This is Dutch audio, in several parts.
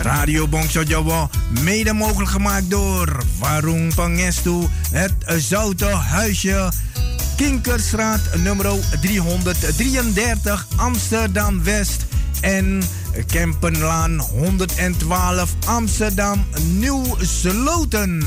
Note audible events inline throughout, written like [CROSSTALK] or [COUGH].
Radio Bongso mede mogelijk gemaakt door Warung Pangestu, het Zoute Huisje, Kinkerstraat nummer 333 Amsterdam West en Kempenlaan 112 Amsterdam Nieuw Sloten.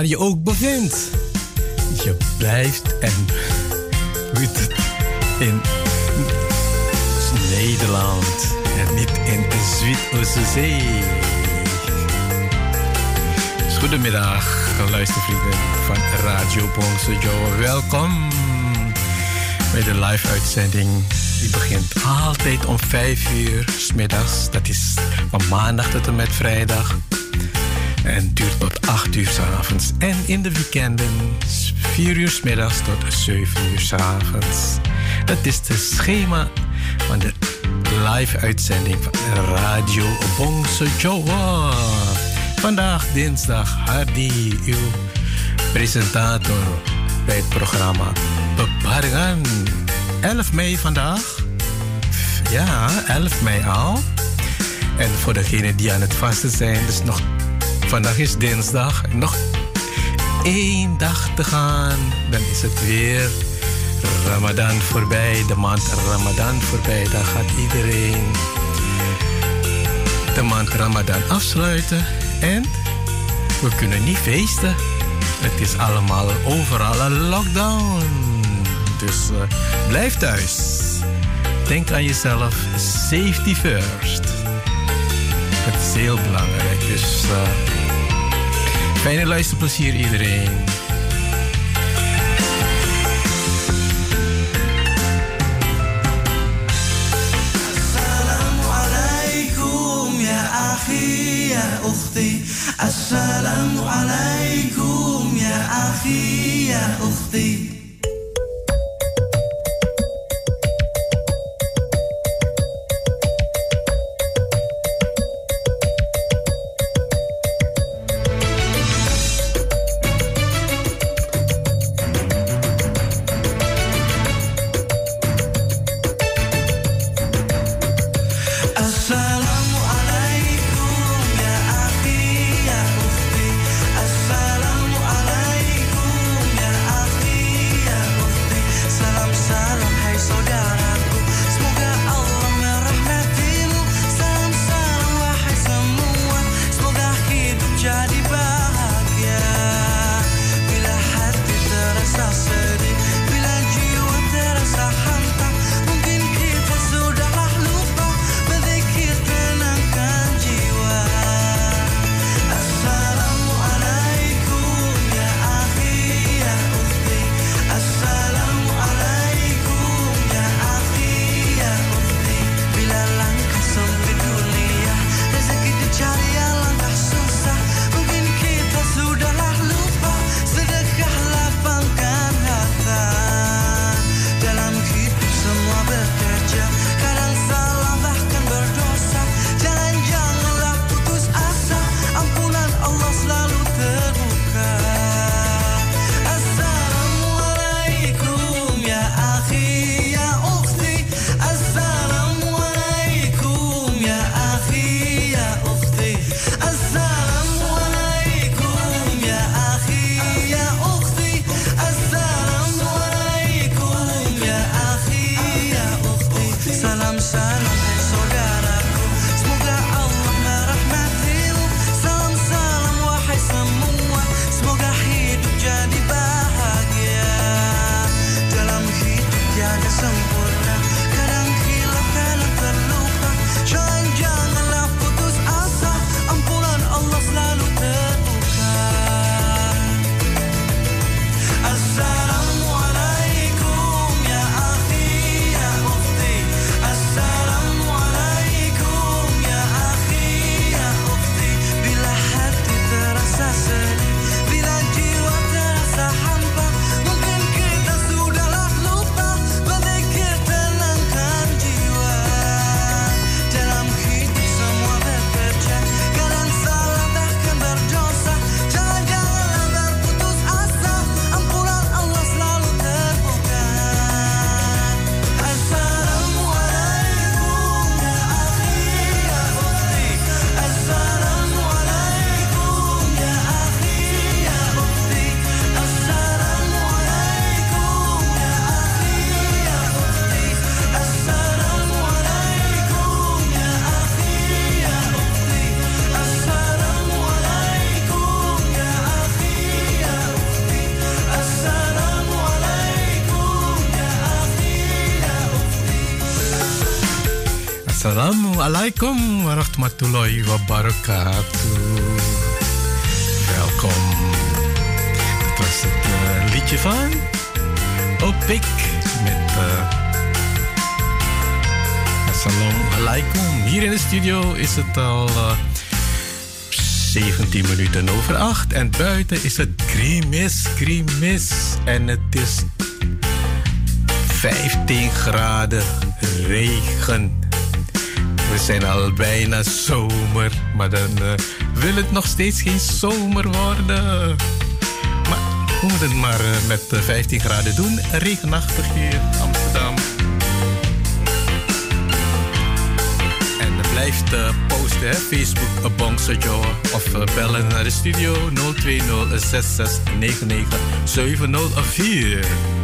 Waar je ook bevindt. Je blijft en het, in Nederland en niet in de Zuid-Oostzee. Dus goedemiddag, luistervrienden van Radio Bongso Joe. Welkom bij de live uitzending. Die begint altijd om 5 uur s middags. Dat is van maandag tot en met vrijdag. En duurt tot 8 uur s avonds. En in de weekenden 4 uur middags tot 7 uur s avonds. Dat is het schema van de live uitzending van Radio Bongso Joe. Vandaag dinsdag Hardy, uw presentator bij het programma Beparingen. 11 mei vandaag. Ja, 11 mei al. En voor degenen die aan het vasten zijn, dus nog, vandaag is dinsdag, nog één dag te gaan. Dan is het weer Ramadan voorbij, de maand Ramadan voorbij. Dan gaat iedereen de maand Ramadan afsluiten. En we kunnen niet feesten. Het is allemaal overal een lockdown. Dus uh, blijf thuis. Denk aan jezelf. Safety first. Het is heel belangrijk. Dus uh, fijne luisterplezier iedereen. يا أختي السلام عليكم يا أخي يا أختي Alaikum wa rahmatullahi wa barakatuh. Welkom. Het was het uh, liedje van Opik met uh, Assalamu alaikum. Hier in de studio is het al uh, 17 minuten over 8 en buiten is het grimis, grimis en het is 15 graden regen. We zijn al bijna zomer, maar dan uh, wil het nog steeds geen zomer worden. Maar we moeten het maar uh, met 15 graden doen. Regenachtig hier in Amsterdam. En blijft uh, posten, hè? Facebook, uh, Bongsojo. Of bellen naar de studio 020 6699 704.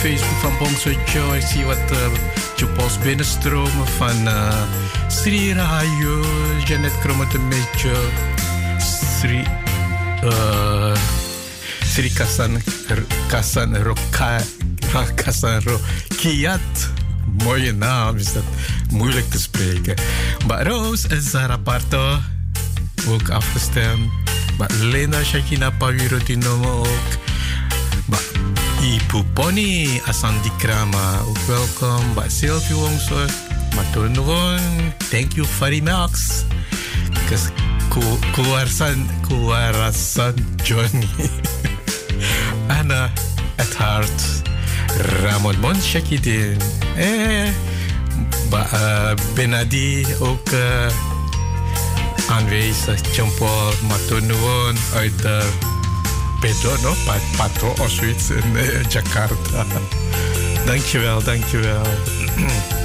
Facebook van Bongso Joy. Ik zie wat uh, binnenstromen van uh, Sri Rahayu, Janet Kromotemecho, Sri, uh, Sri Kasan, Kasan Roka, Kasan Rokiat. Mooie naam is dat. Moeilijk te spreken. Maar Roos en Sarah Parto ook afgestemd. Maar Lena Shakina Pawiro die ook. Maar Ibu Pony Asandi Krama ook welkom. Maar Sylvie thank you very much. Because Kuwarasan, Kuwarasan Johnny. [LAUGHS] Anna at heart. Ramon Monshakidin. Eh, uh, Benadi ook uh, aanwezig. Jean-Paul Pedro, no? Patro of zoiets in uh, Jakarta. [LAUGHS] dankjewel, dankjewel. [CLEARS THROAT]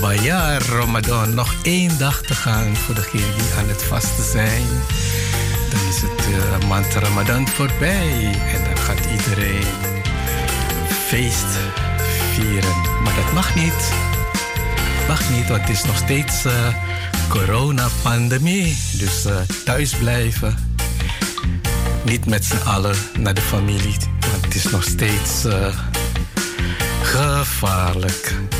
Maar ja, Ramadan, nog één dag te gaan voor degenen die aan het vasten zijn. Dan is het uh, maand Ramadan voorbij en dan gaat iedereen feest vieren. Maar dat mag niet. Mag niet, want het is nog steeds uh, coronapandemie. Dus uh, thuis blijven. Niet met z'n allen naar de familie, want het is nog steeds gevaarlijk.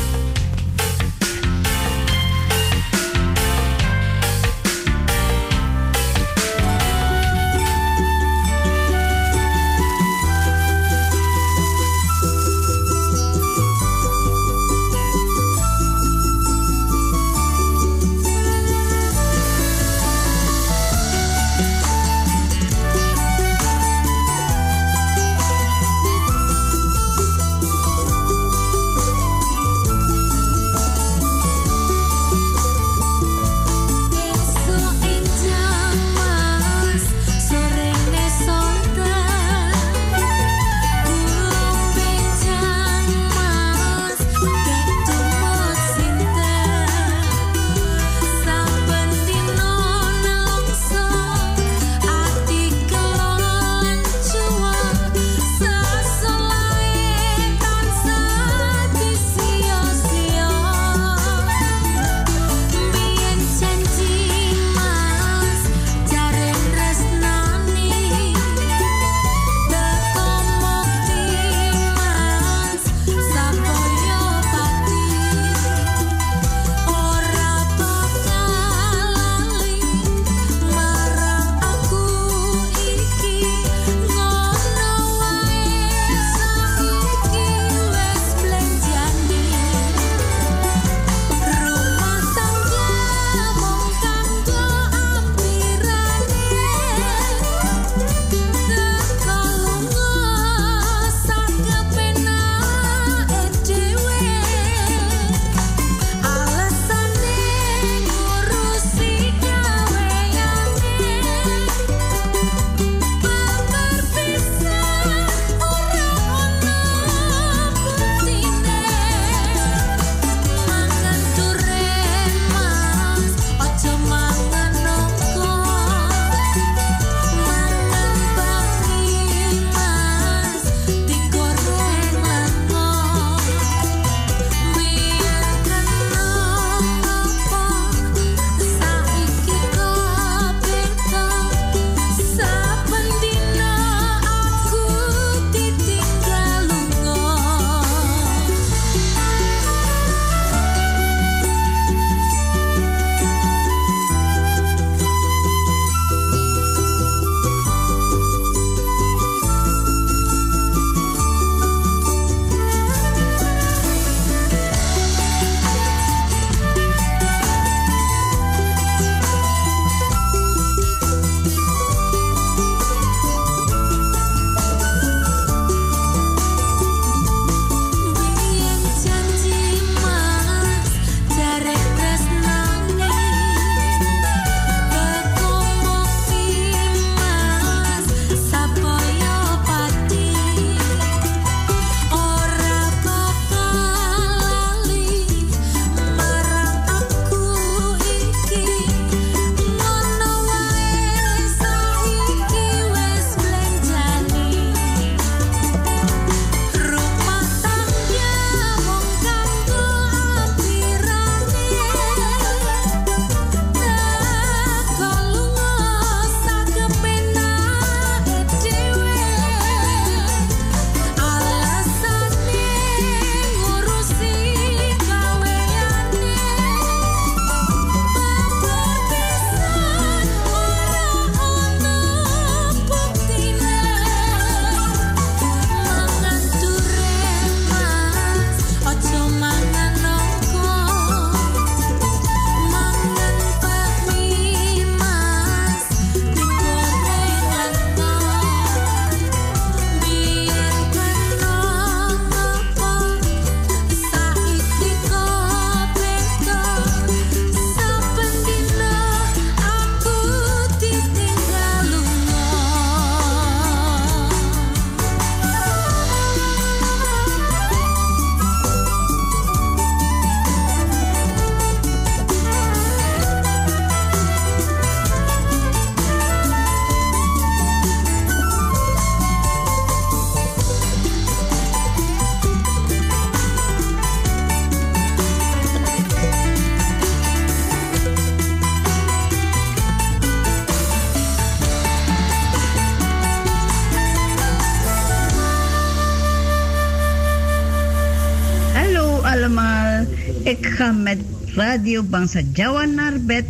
Radio Bangsa Jawa naar bed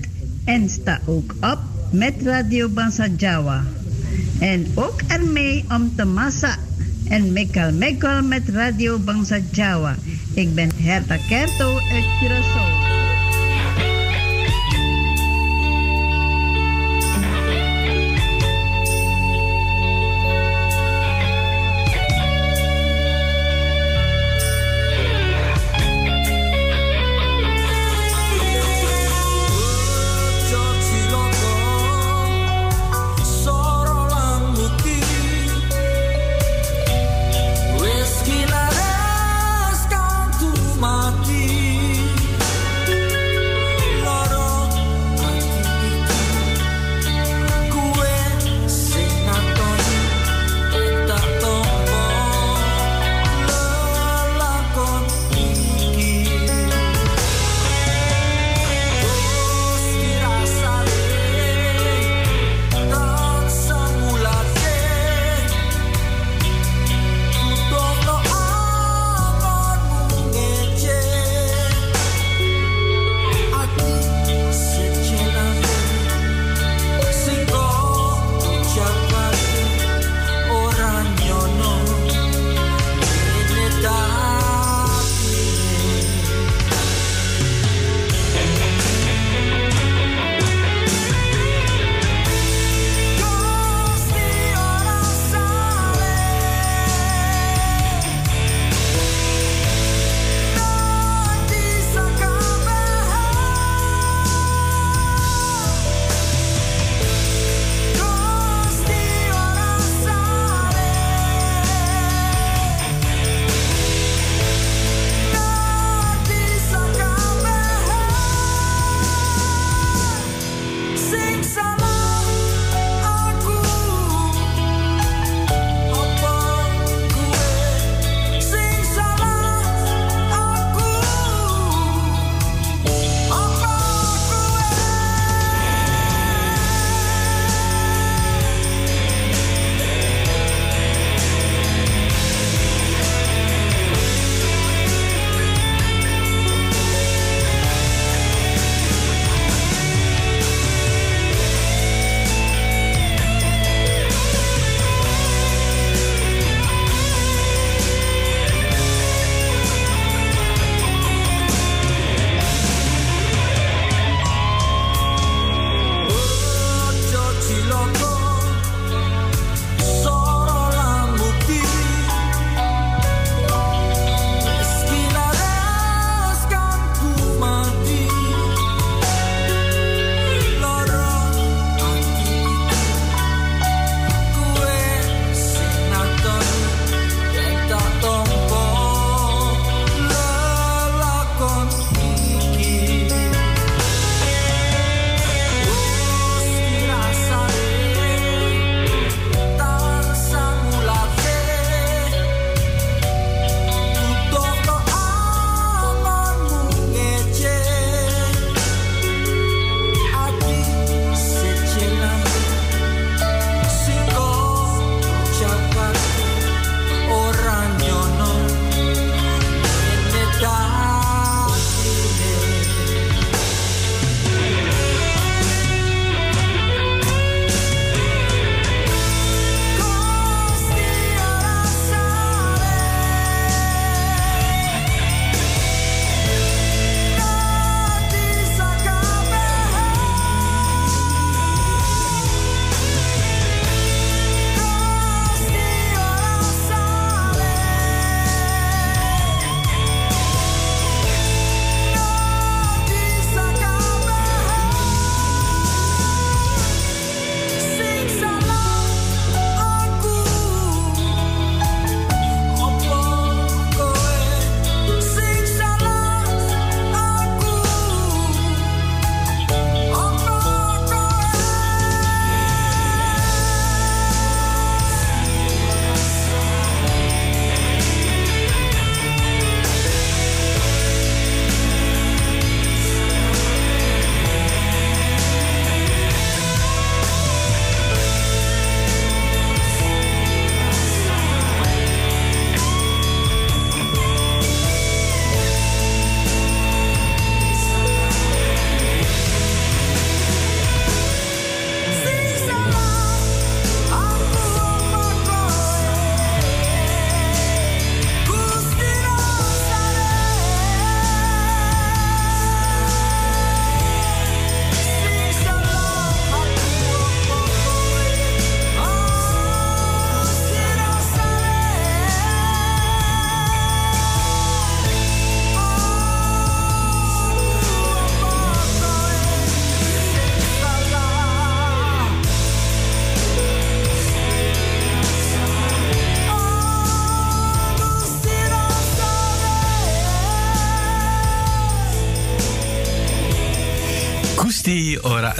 en sta ook op met Radio Bangsa Jawa. En ook ermee om te massa en mekal mekal met Radio Bangsa Jawa. Ik ben Herta Kerto uit Curaçao.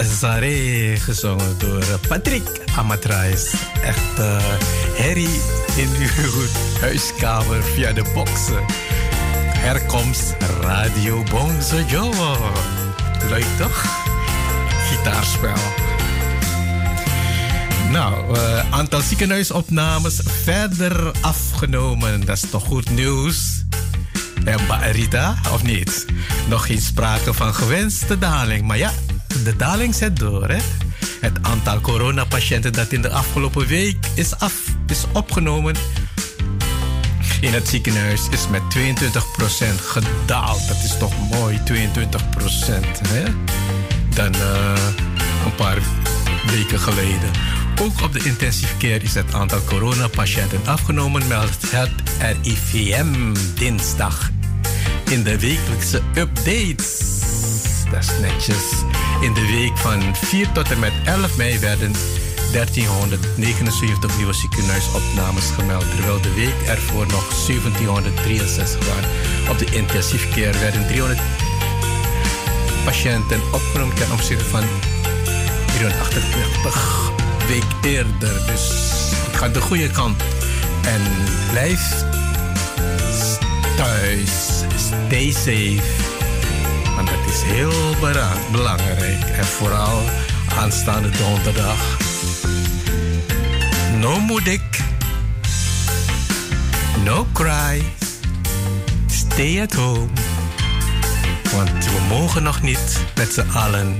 Zare, gezongen door Patrick Amatrais. Echt uh, herrie in uw huiskamer via de boxen. Herkomst Radio Bonzo Joe. Leuk toch? Gitaarspel. Nou, uh, aantal ziekenhuisopnames verder afgenomen. Dat is toch goed nieuws? En Rita, of niet? Nog geen sprake van gewenste daling. Maar ja, de daling zet door. Hè? Het aantal coronapatiënten dat in de afgelopen week is, af, is opgenomen in het ziekenhuis is met 22% gedaald. Dat is toch mooi, 22%. Hè? Dan uh, een paar weken geleden. Ook op de intensive care is het aantal coronapatiënten afgenomen, meldt het RIVM dinsdag. In de wekelijkse updates. Dat is netjes. In de week van 4 tot en met 11 mei werden 1379 nieuwe ziekenhuisopnames gemeld, terwijl de week ervoor nog 1763 waren. Op de intensive care werden 300 patiënten opgenomen ten opzichte van 338 week eerder. Dus het gaat de goede kant. En blijf thuis. Stay safe. Want dat is heel belangrijk. En vooral aanstaande donderdag. No moedig. No cry. Stay at home. Want we mogen nog niet met z'n allen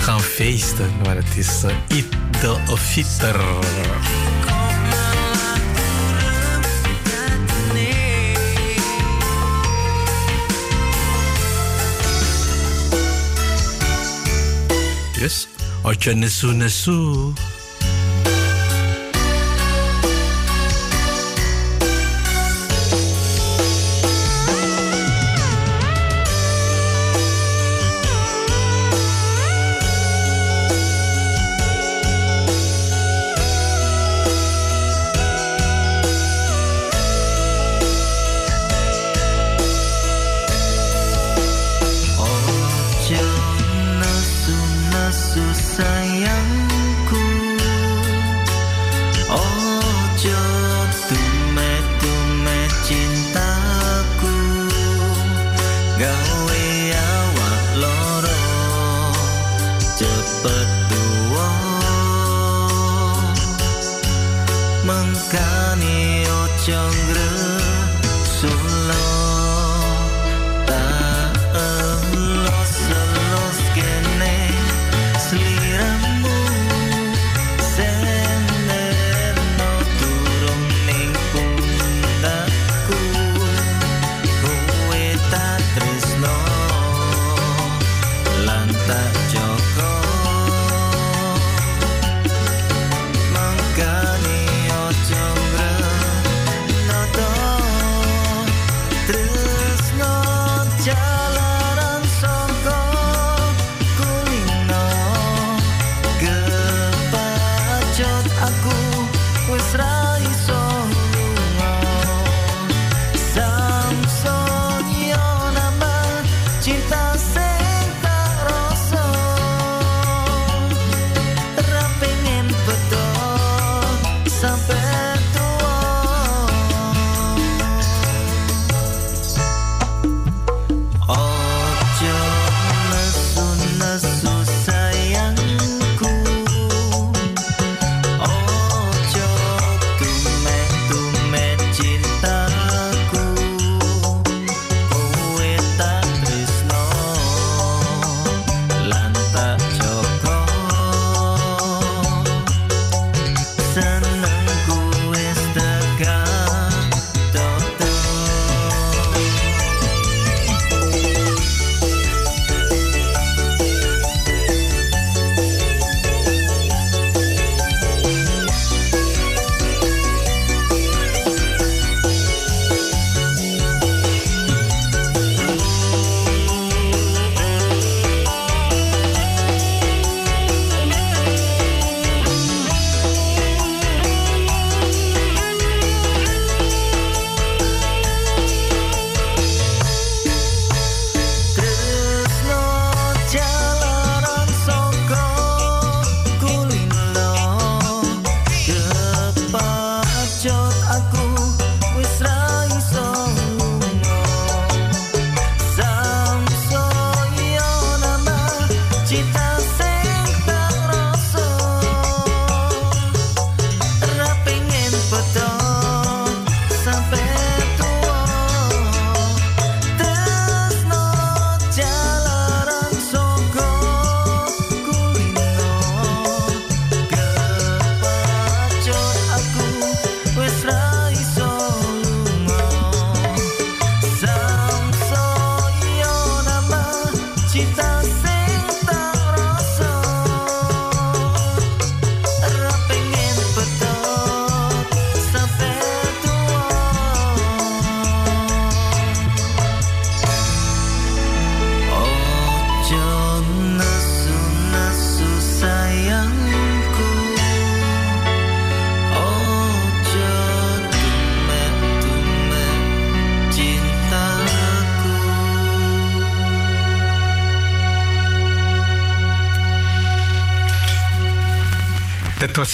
gaan feesten. Maar het is uh, de Fitter. Dus, ocho nesu nesu.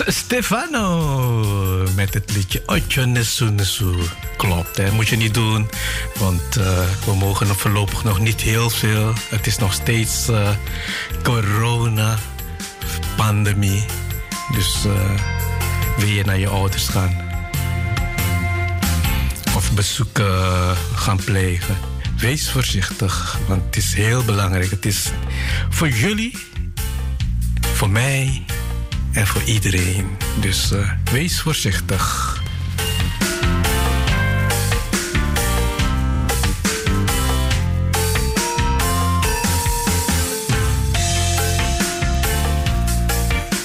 Stefano met het liedje Otjo Nesu Nesu. Klopt, hè? moet je niet doen. Want uh, we mogen voorlopig nog niet heel veel. Het is nog steeds uh, corona, pandemie. Dus uh, wil je naar je ouders gaan? Of bezoeken gaan plegen? Wees voorzichtig, want het is heel belangrijk. Het is voor jullie, voor mij en voor iedereen. Dus uh, wees voorzichtig.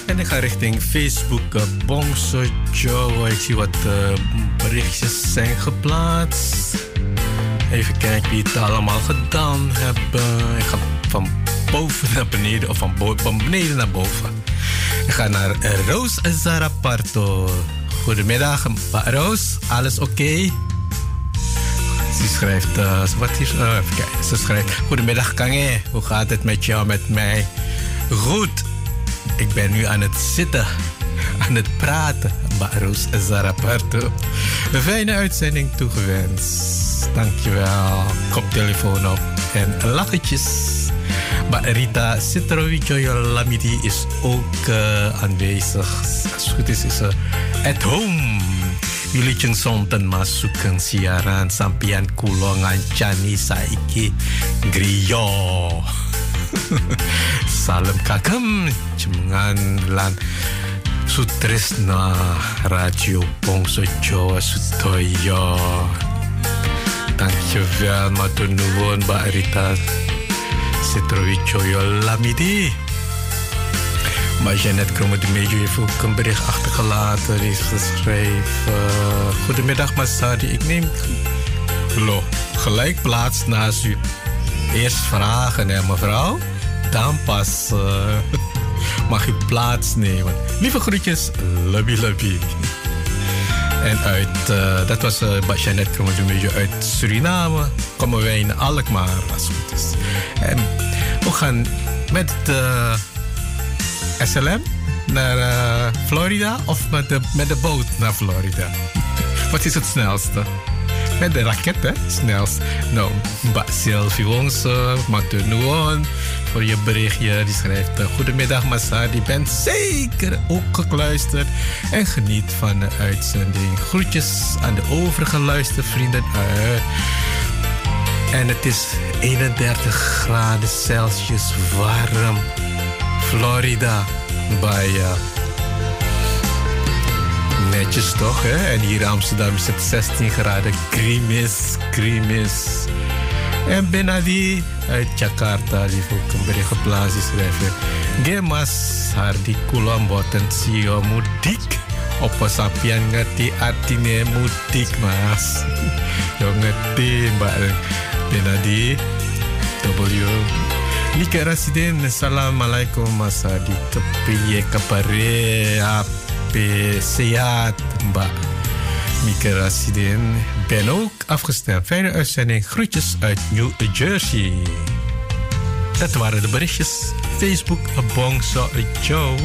En ik ga richting Facebook, uh. Ik zie wat uh, berichtjes zijn geplaatst. Even kijken wie het allemaal gedaan hebben. Ik ga van boven naar beneden of van, van beneden naar boven. Ik ga naar Roos Zaraparto. Goedemiddag, Roos. Alles oké? Ze schrijft, uh, wat is, uh, even kijken. Ze schrijft, goedemiddag Kange. Hoe gaat het met jou, met mij? Goed. Ik ben nu aan het zitten, [LAUGHS] aan het praten. Roos Zaraparto. Een fijne uitzending toegewenst. Dankjewel. Koptelefoon op en lachetjes. Maar Rita Citrovicio Lamidi is ook uh, aanwezig. Als het goed is, is ze at home. Jullie sonten masukan siaran sampian kulo ngancani saiki griyo. [LAUGHS] Salam kagem cemengan lan sutresna radio Bongso Jawa Sutoyo. Dankjewel, matur nuwun Mbak Rita Citrovicio Lamidi. Maar Jeannette Kromme de Mejo heeft ook een bericht achtergelaten. Die is geschreven... Goedemiddag Masadi, ik neem lo, gelijk plaats naast u. Eerst vragen, hè mevrouw. Dan pas uh, [LAUGHS] mag u plaatsnemen. Lieve groetjes, lubby lubby. En uit, uh, dat was uh, Kromme de Mejo uit Suriname. Komen wij in Alkmaar, als het goed is. En we gaan met de SLM naar uh, Florida of met de, met de boot naar Florida? Wat is het snelste? Met de raket, hè? Snelst. Nou, Sylvie Wongse, Mathieu Nuon, voor je berichtje. Die schrijft: uh, Goedemiddag, Massa. Die bent zeker ook gekluisterd. En geniet van de uitzending. Groetjes aan de overige luistervrienden. Uh, en het is 31 graden Celsius warm. Florida uh, netjes toch, hè? En hier in Amsterdam is het 16 graden. Krimis, krimis. En Benadi uit Jakarta, een bericht geplaatst. Die schrijft: Gemas hardi kulam boten sio mudik. Opo sapian ngerti artinya mudik, Mas. Yo ngerti, Mbak Benadi W Nika Rasiden Assalamualaikum Mas Adi Kepiye kapare Ape Sehat Mbak Mika Rasiden Ben ook afgestemd. Fijne uitzending. Groetjes uit New Jersey. Dat waren de berichtjes. Facebook Bongso Joe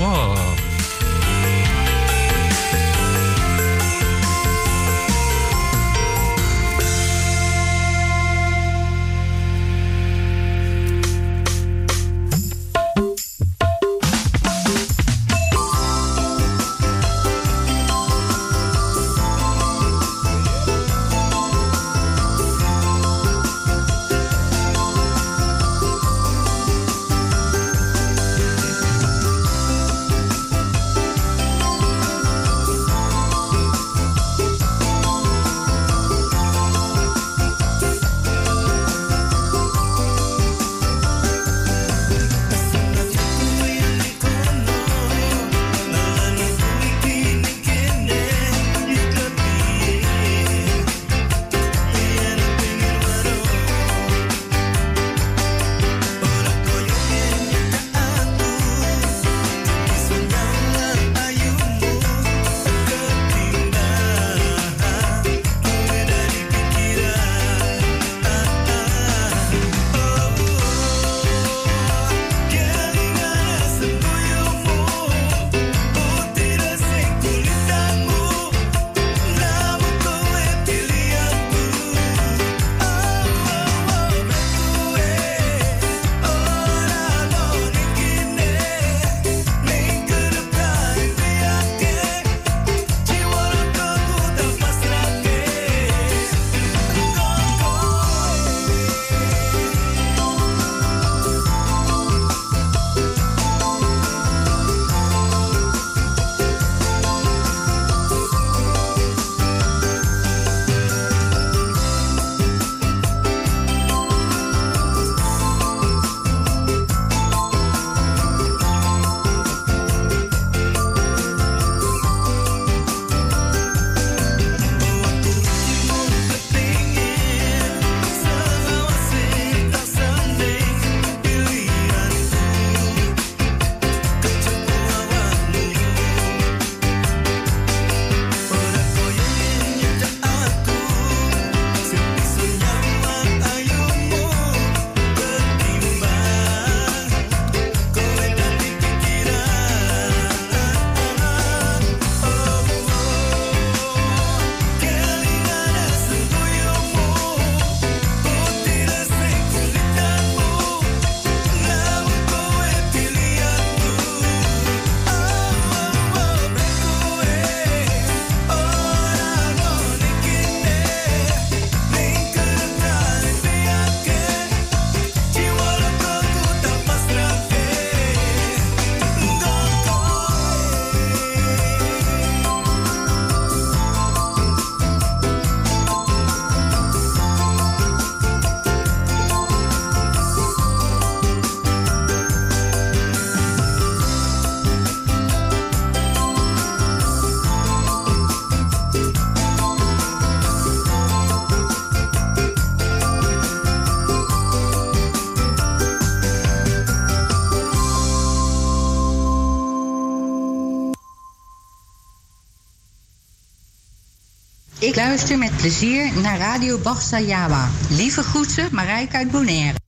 luister met plezier naar Radio Basta Jawa. Lieve groeten, Marijke uit Bonaire.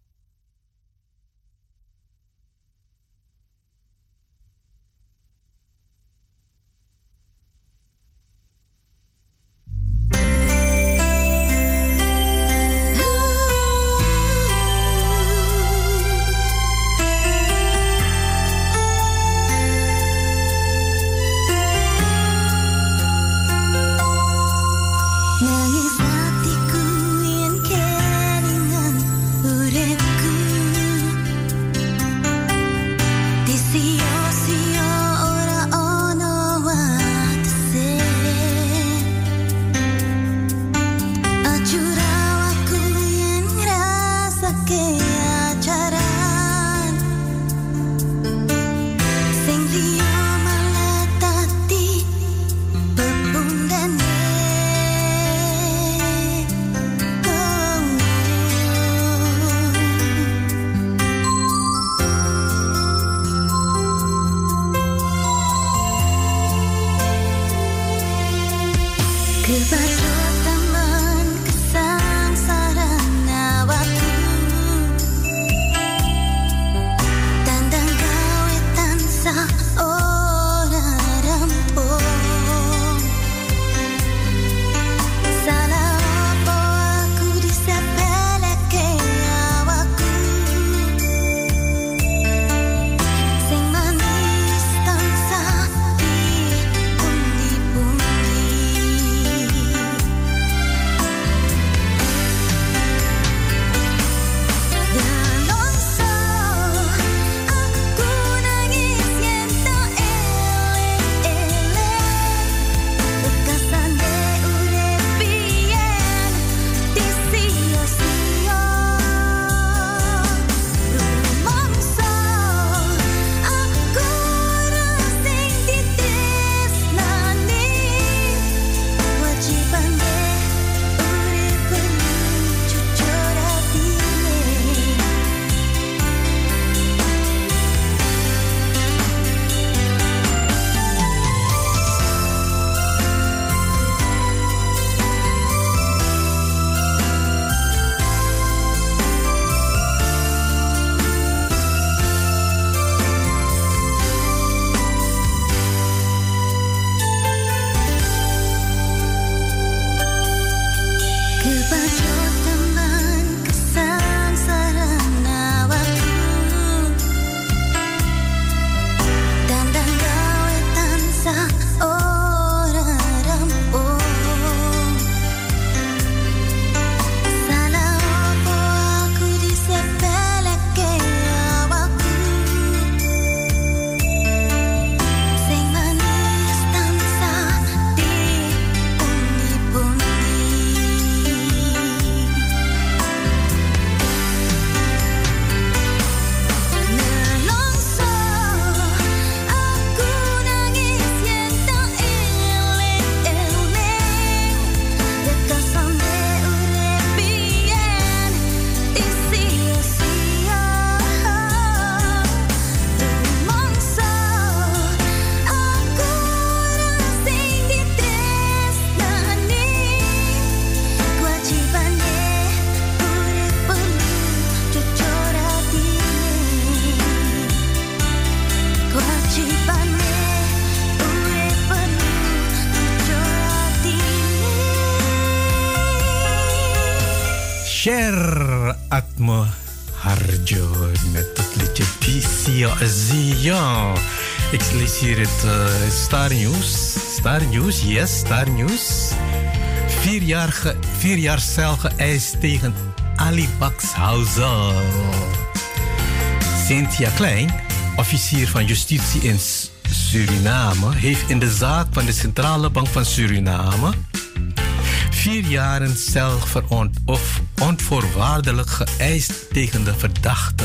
Hier het uh, Star News. Star News, yes, Star News. Vier jaar, ge, jaar cel geëist tegen Ali Baxhauser. Cynthia Klein, officier van justitie in Suriname, heeft in de zaak van de Centrale Bank van Suriname vier jaren cel veront of onvoorwaardelijk geëist tegen de verdachte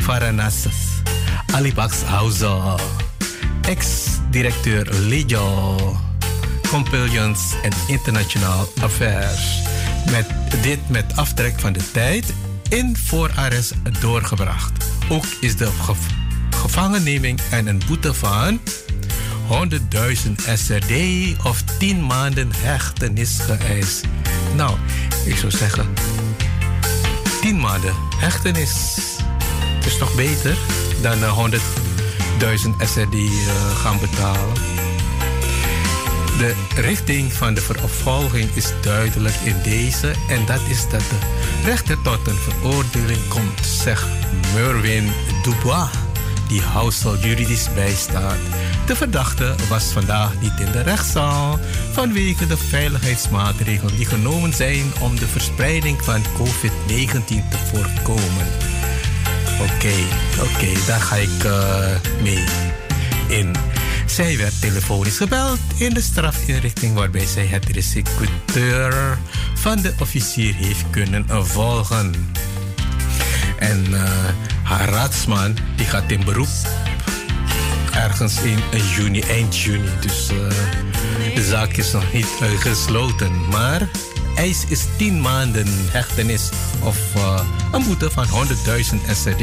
Faranassus. Alibax Hauser, ex-directeur Legal Compliance and International Affairs. Met dit met aftrek van de tijd in voorarrest doorgebracht. Ook is de gevangenneming en een boete van 100.000 SRD of 10 maanden hechtenis geëist. Nou, ik zou zeggen 10 maanden hechtenis. Is toch beter dan 100.000 SRD uh, gaan betalen? De richting van de vervolging is duidelijk in deze en dat is dat de rechter tot een veroordeling komt, zegt Merwin Dubois, die Housel juridisch bijstaat. De verdachte was vandaag niet in de rechtszaal vanwege de veiligheidsmaatregelen die genomen zijn om de verspreiding van COVID-19 te voorkomen. Oké, oké, daar ga ik uh, mee in. Zij werd telefonisch gebeld in de strafinrichting waarbij zij het executeur van de officier heeft kunnen volgen. En uh, haar raadsman die gaat in beroep ergens in juni, eind juni. Dus uh, de zaak is nog niet gesloten. Maar eis is 10 maanden hechtenis of uh, een boete van 100.000 SRD.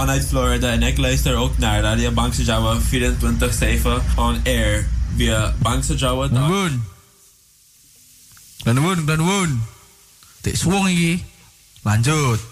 vanuit Florida en ik luister ook naar Radio Bangsa Jawa 24-7 on air via Bangsa Jawa. Danwoon. Danwoon, Danwoon. Tik swung lagi. Lanjut.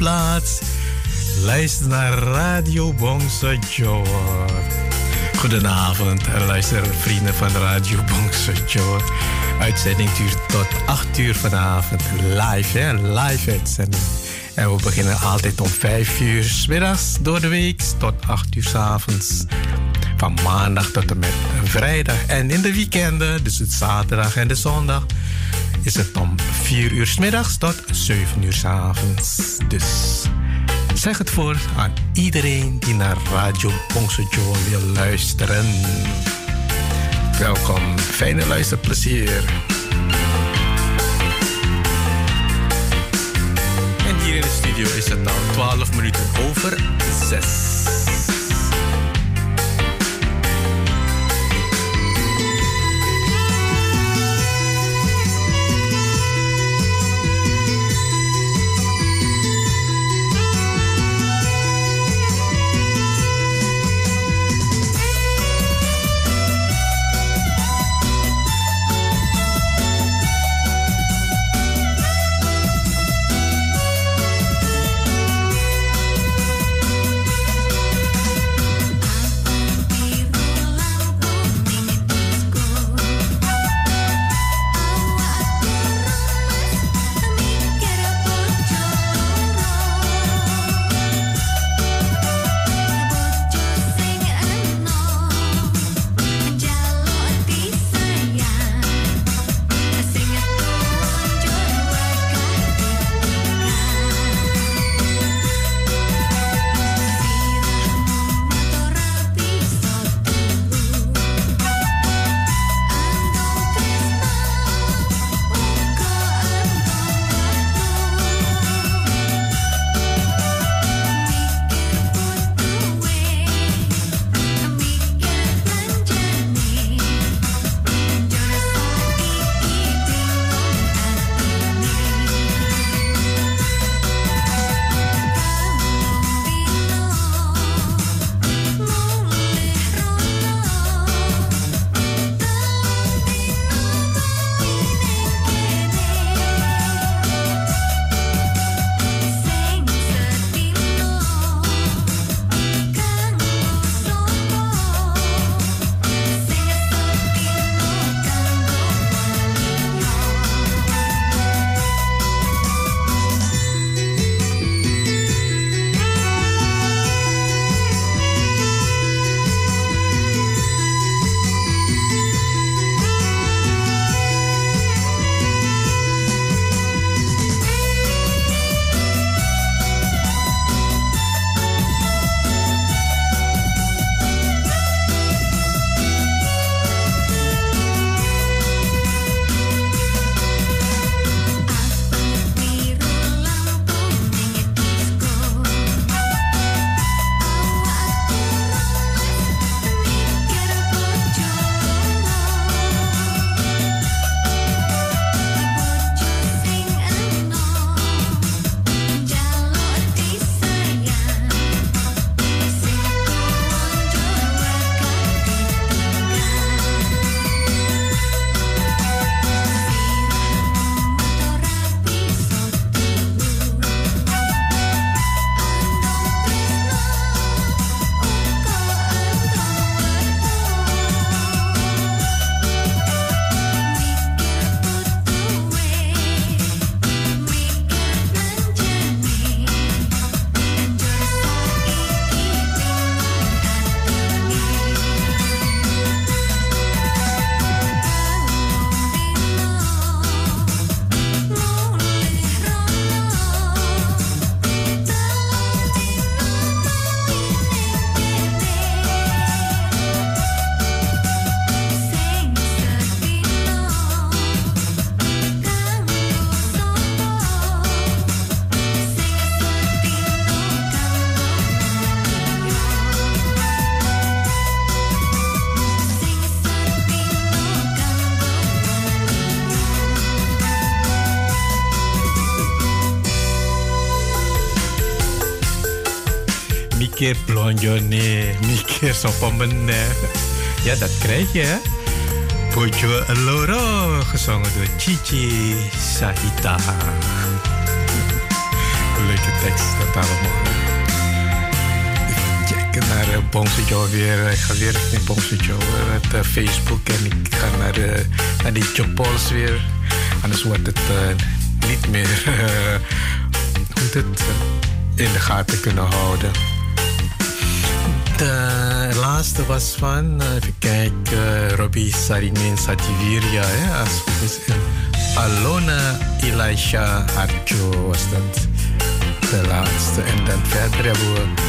Plaats. Luister naar Radio Bongso Joe. Goedenavond, luister vrienden van Radio Bongso Joe. Uitzending duurt tot 8 uur vanavond. Live, hè? Live uitzending. En we beginnen altijd om 5 uur middags door de week tot 8 uur s avonds. Van maandag tot en met vrijdag. En in de weekenden, dus het zaterdag en de zondag, is het om 4 uur middags tot 7 uur avonds. Dus zeg het voor aan iedereen die naar Radio Bongso Joe wil luisteren. Welkom, fijne luisterplezier. En hier in de studio is het al 12 minuten over 6. Blonjone, Mieke Sopomene. Ja, dat krijg je, hè? Pojo Loro, gezongen door Chichi Sahita. Leuke tekst, dat allemaal. Checken naar uh, Bongse Joe weer. Ik ga weer richting Bongse Joe met uh, Facebook. En ik ga naar, de, naar die Jopols weer. Anders wordt het uh, niet meer [LAUGHS] hoe het, in de gaten kunnen houden. De laatste was van, even kijken, Robbie Sarimin Sativiria. Hè, als het Alona Elisha Arjo was dat de laatste. En dan verder hebben we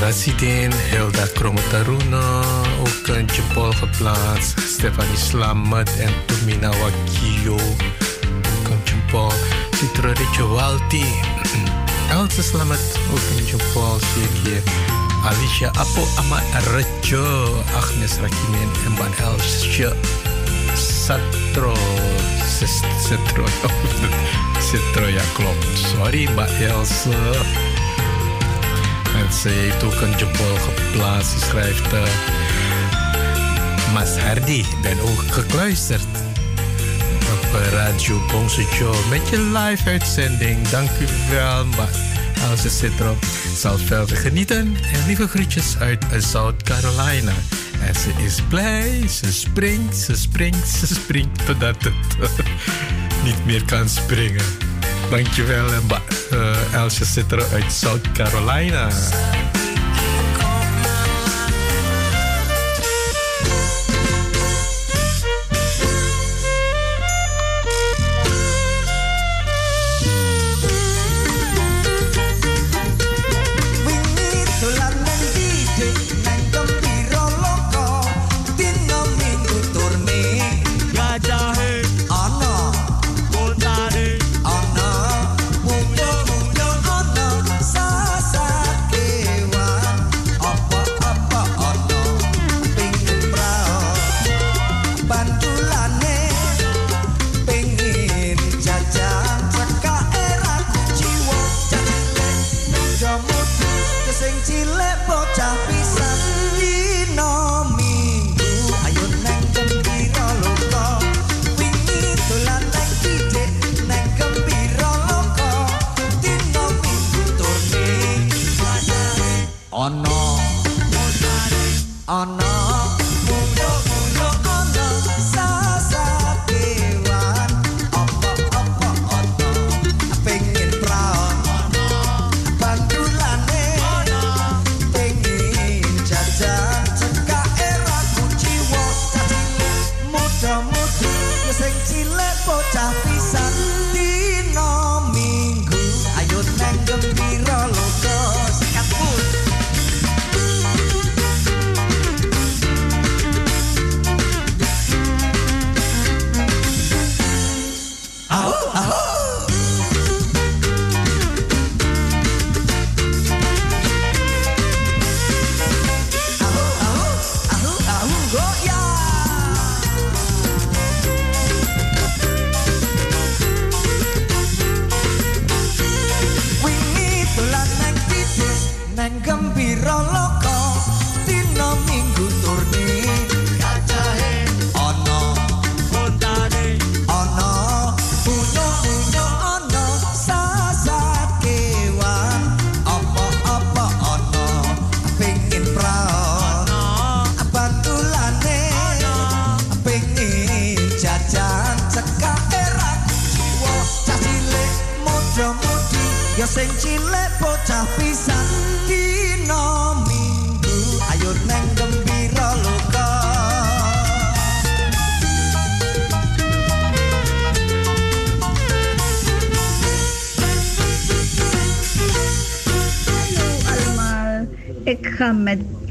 Rasidin, Hilda Kromotaruno, ook een Jepol geplaatst. Stefanie Slamet en Tumina Wakio, ook een Jepol. Citro Walti. Elsa Jepol zie ik hier. Alicia Apo Ama Rejo, Agnes Rakimen en Ban Elsje Satro. Setro, Setro, [LAUGHS] ja klopt. Sorry Mbak Elsa. En ze heeft ook een jempol geplaatst. Ze schrijft... Uh, Mas Hardy, ben ook gekluisterd. Radio Bongse Show met je live uitzending. Dank u wel, maar als ze zit erop, zal genieten. En lieve groetjes uit South Carolina. En ze is blij, ze springt, ze springt, ze springt totdat het niet meer kan springen. Dankjewel, uh, Elsje Citro uit South Carolina.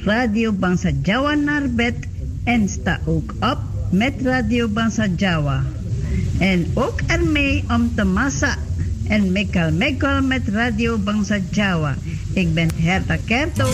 Radio Bangsa Jawa naar bed en sta ook op met Radio Bangsa Jawa. En ook ermee om te massa en mekal mekal met Radio Bangsa Jawa. Ik ben Herta Kerto.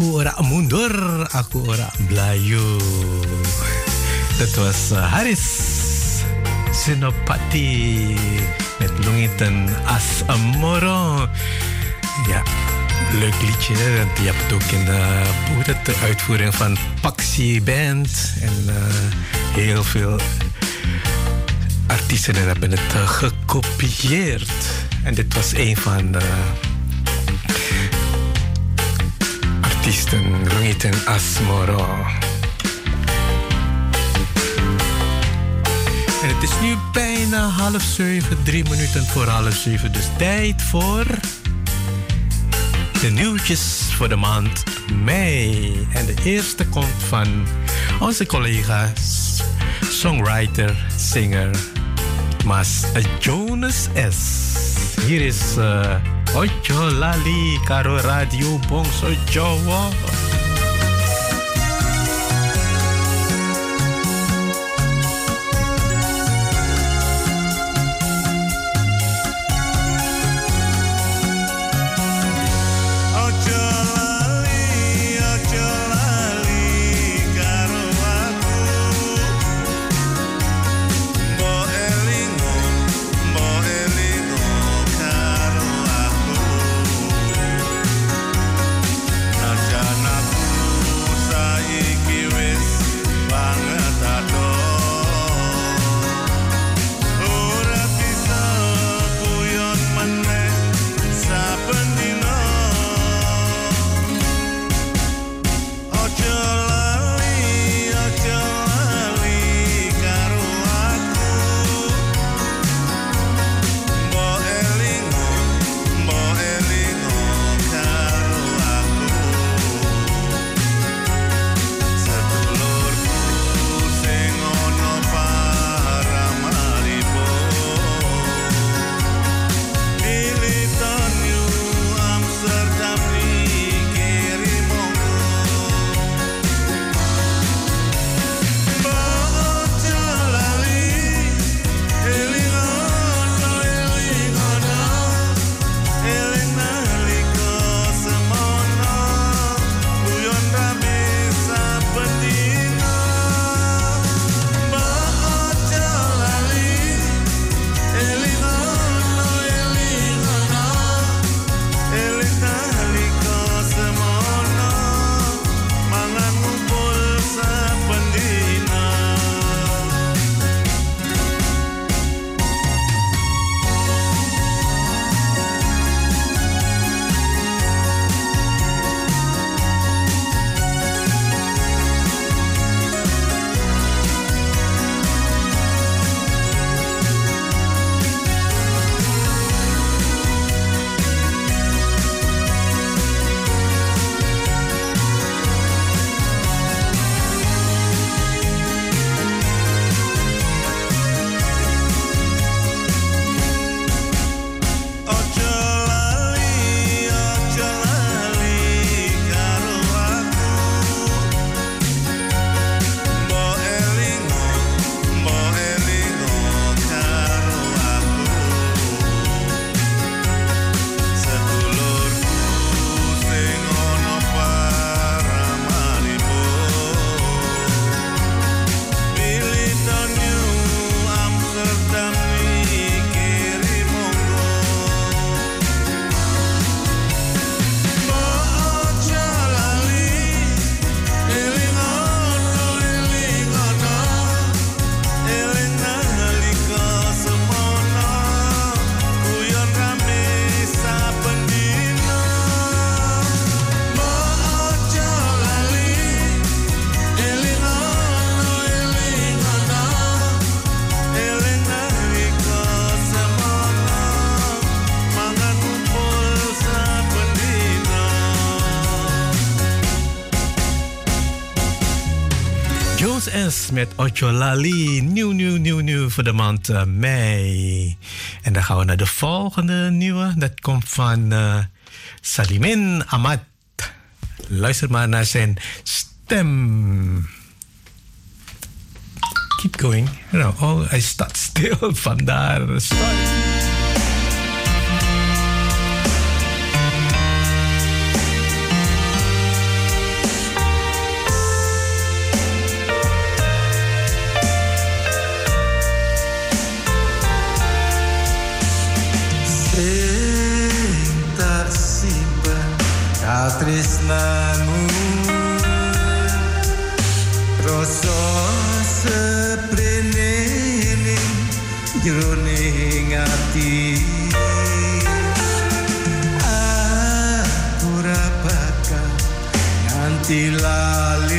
Aku ora mundur, aku ora blayu. Dat was uh, Haris Sinopati met Lungitan As Amoro. Ja, leuk liedje. Want je hebt het ook in het, de uitvoering van Paxi Band. En uh, heel veel artiesten hebben het uh, gekopieerd. En dit was een van de artiesten Lungitan Asmoro. En het is nu bijna half zeven, drie minuten voor half zeven. Dus tijd voor de nieuwtjes voor de maand mei. En de eerste komt van onze collega, songwriter, singer, Mas Jonas S. Hier is uh, Ocho Lali Caro Radio Bongso. Thomas met Ocholali. Nieuw, nieuw, nieuw, nieuw voor de maand uh, mei. En dan gaan we naar de volgende nieuwe. Dat komt van uh, Salimin Ahmad. Luister maar naar zijn stem. Keep going. You know, oh, hij staat stil. [LAUGHS] Vandaar. Start. Tresnamu rasa seprene ning jroning ati aku ora bakal nganti lali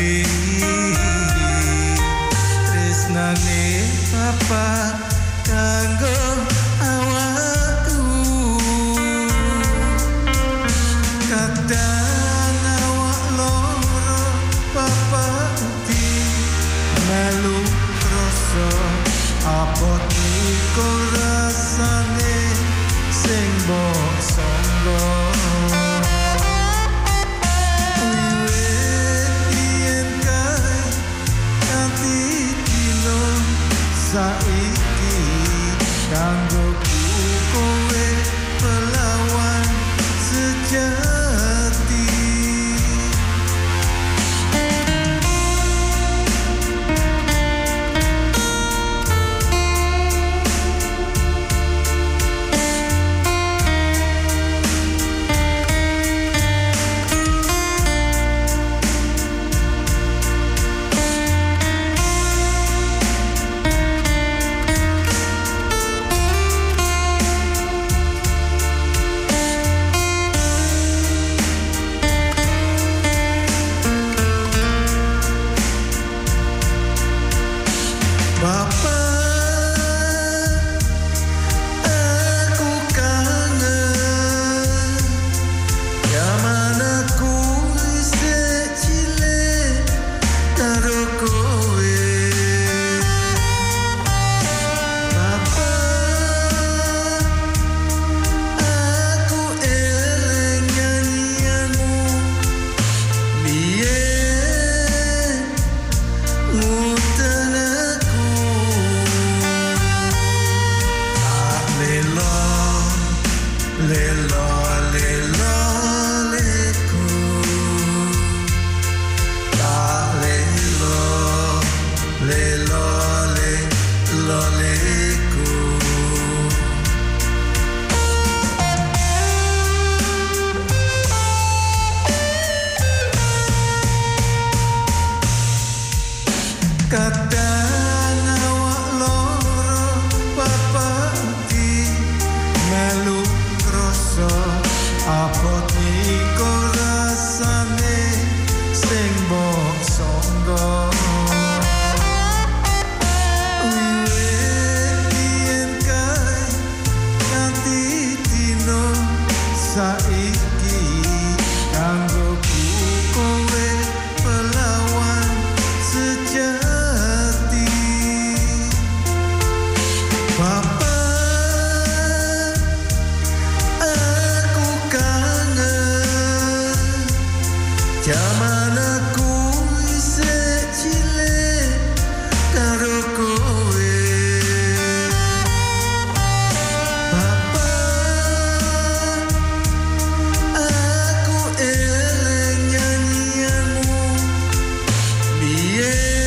Yeah.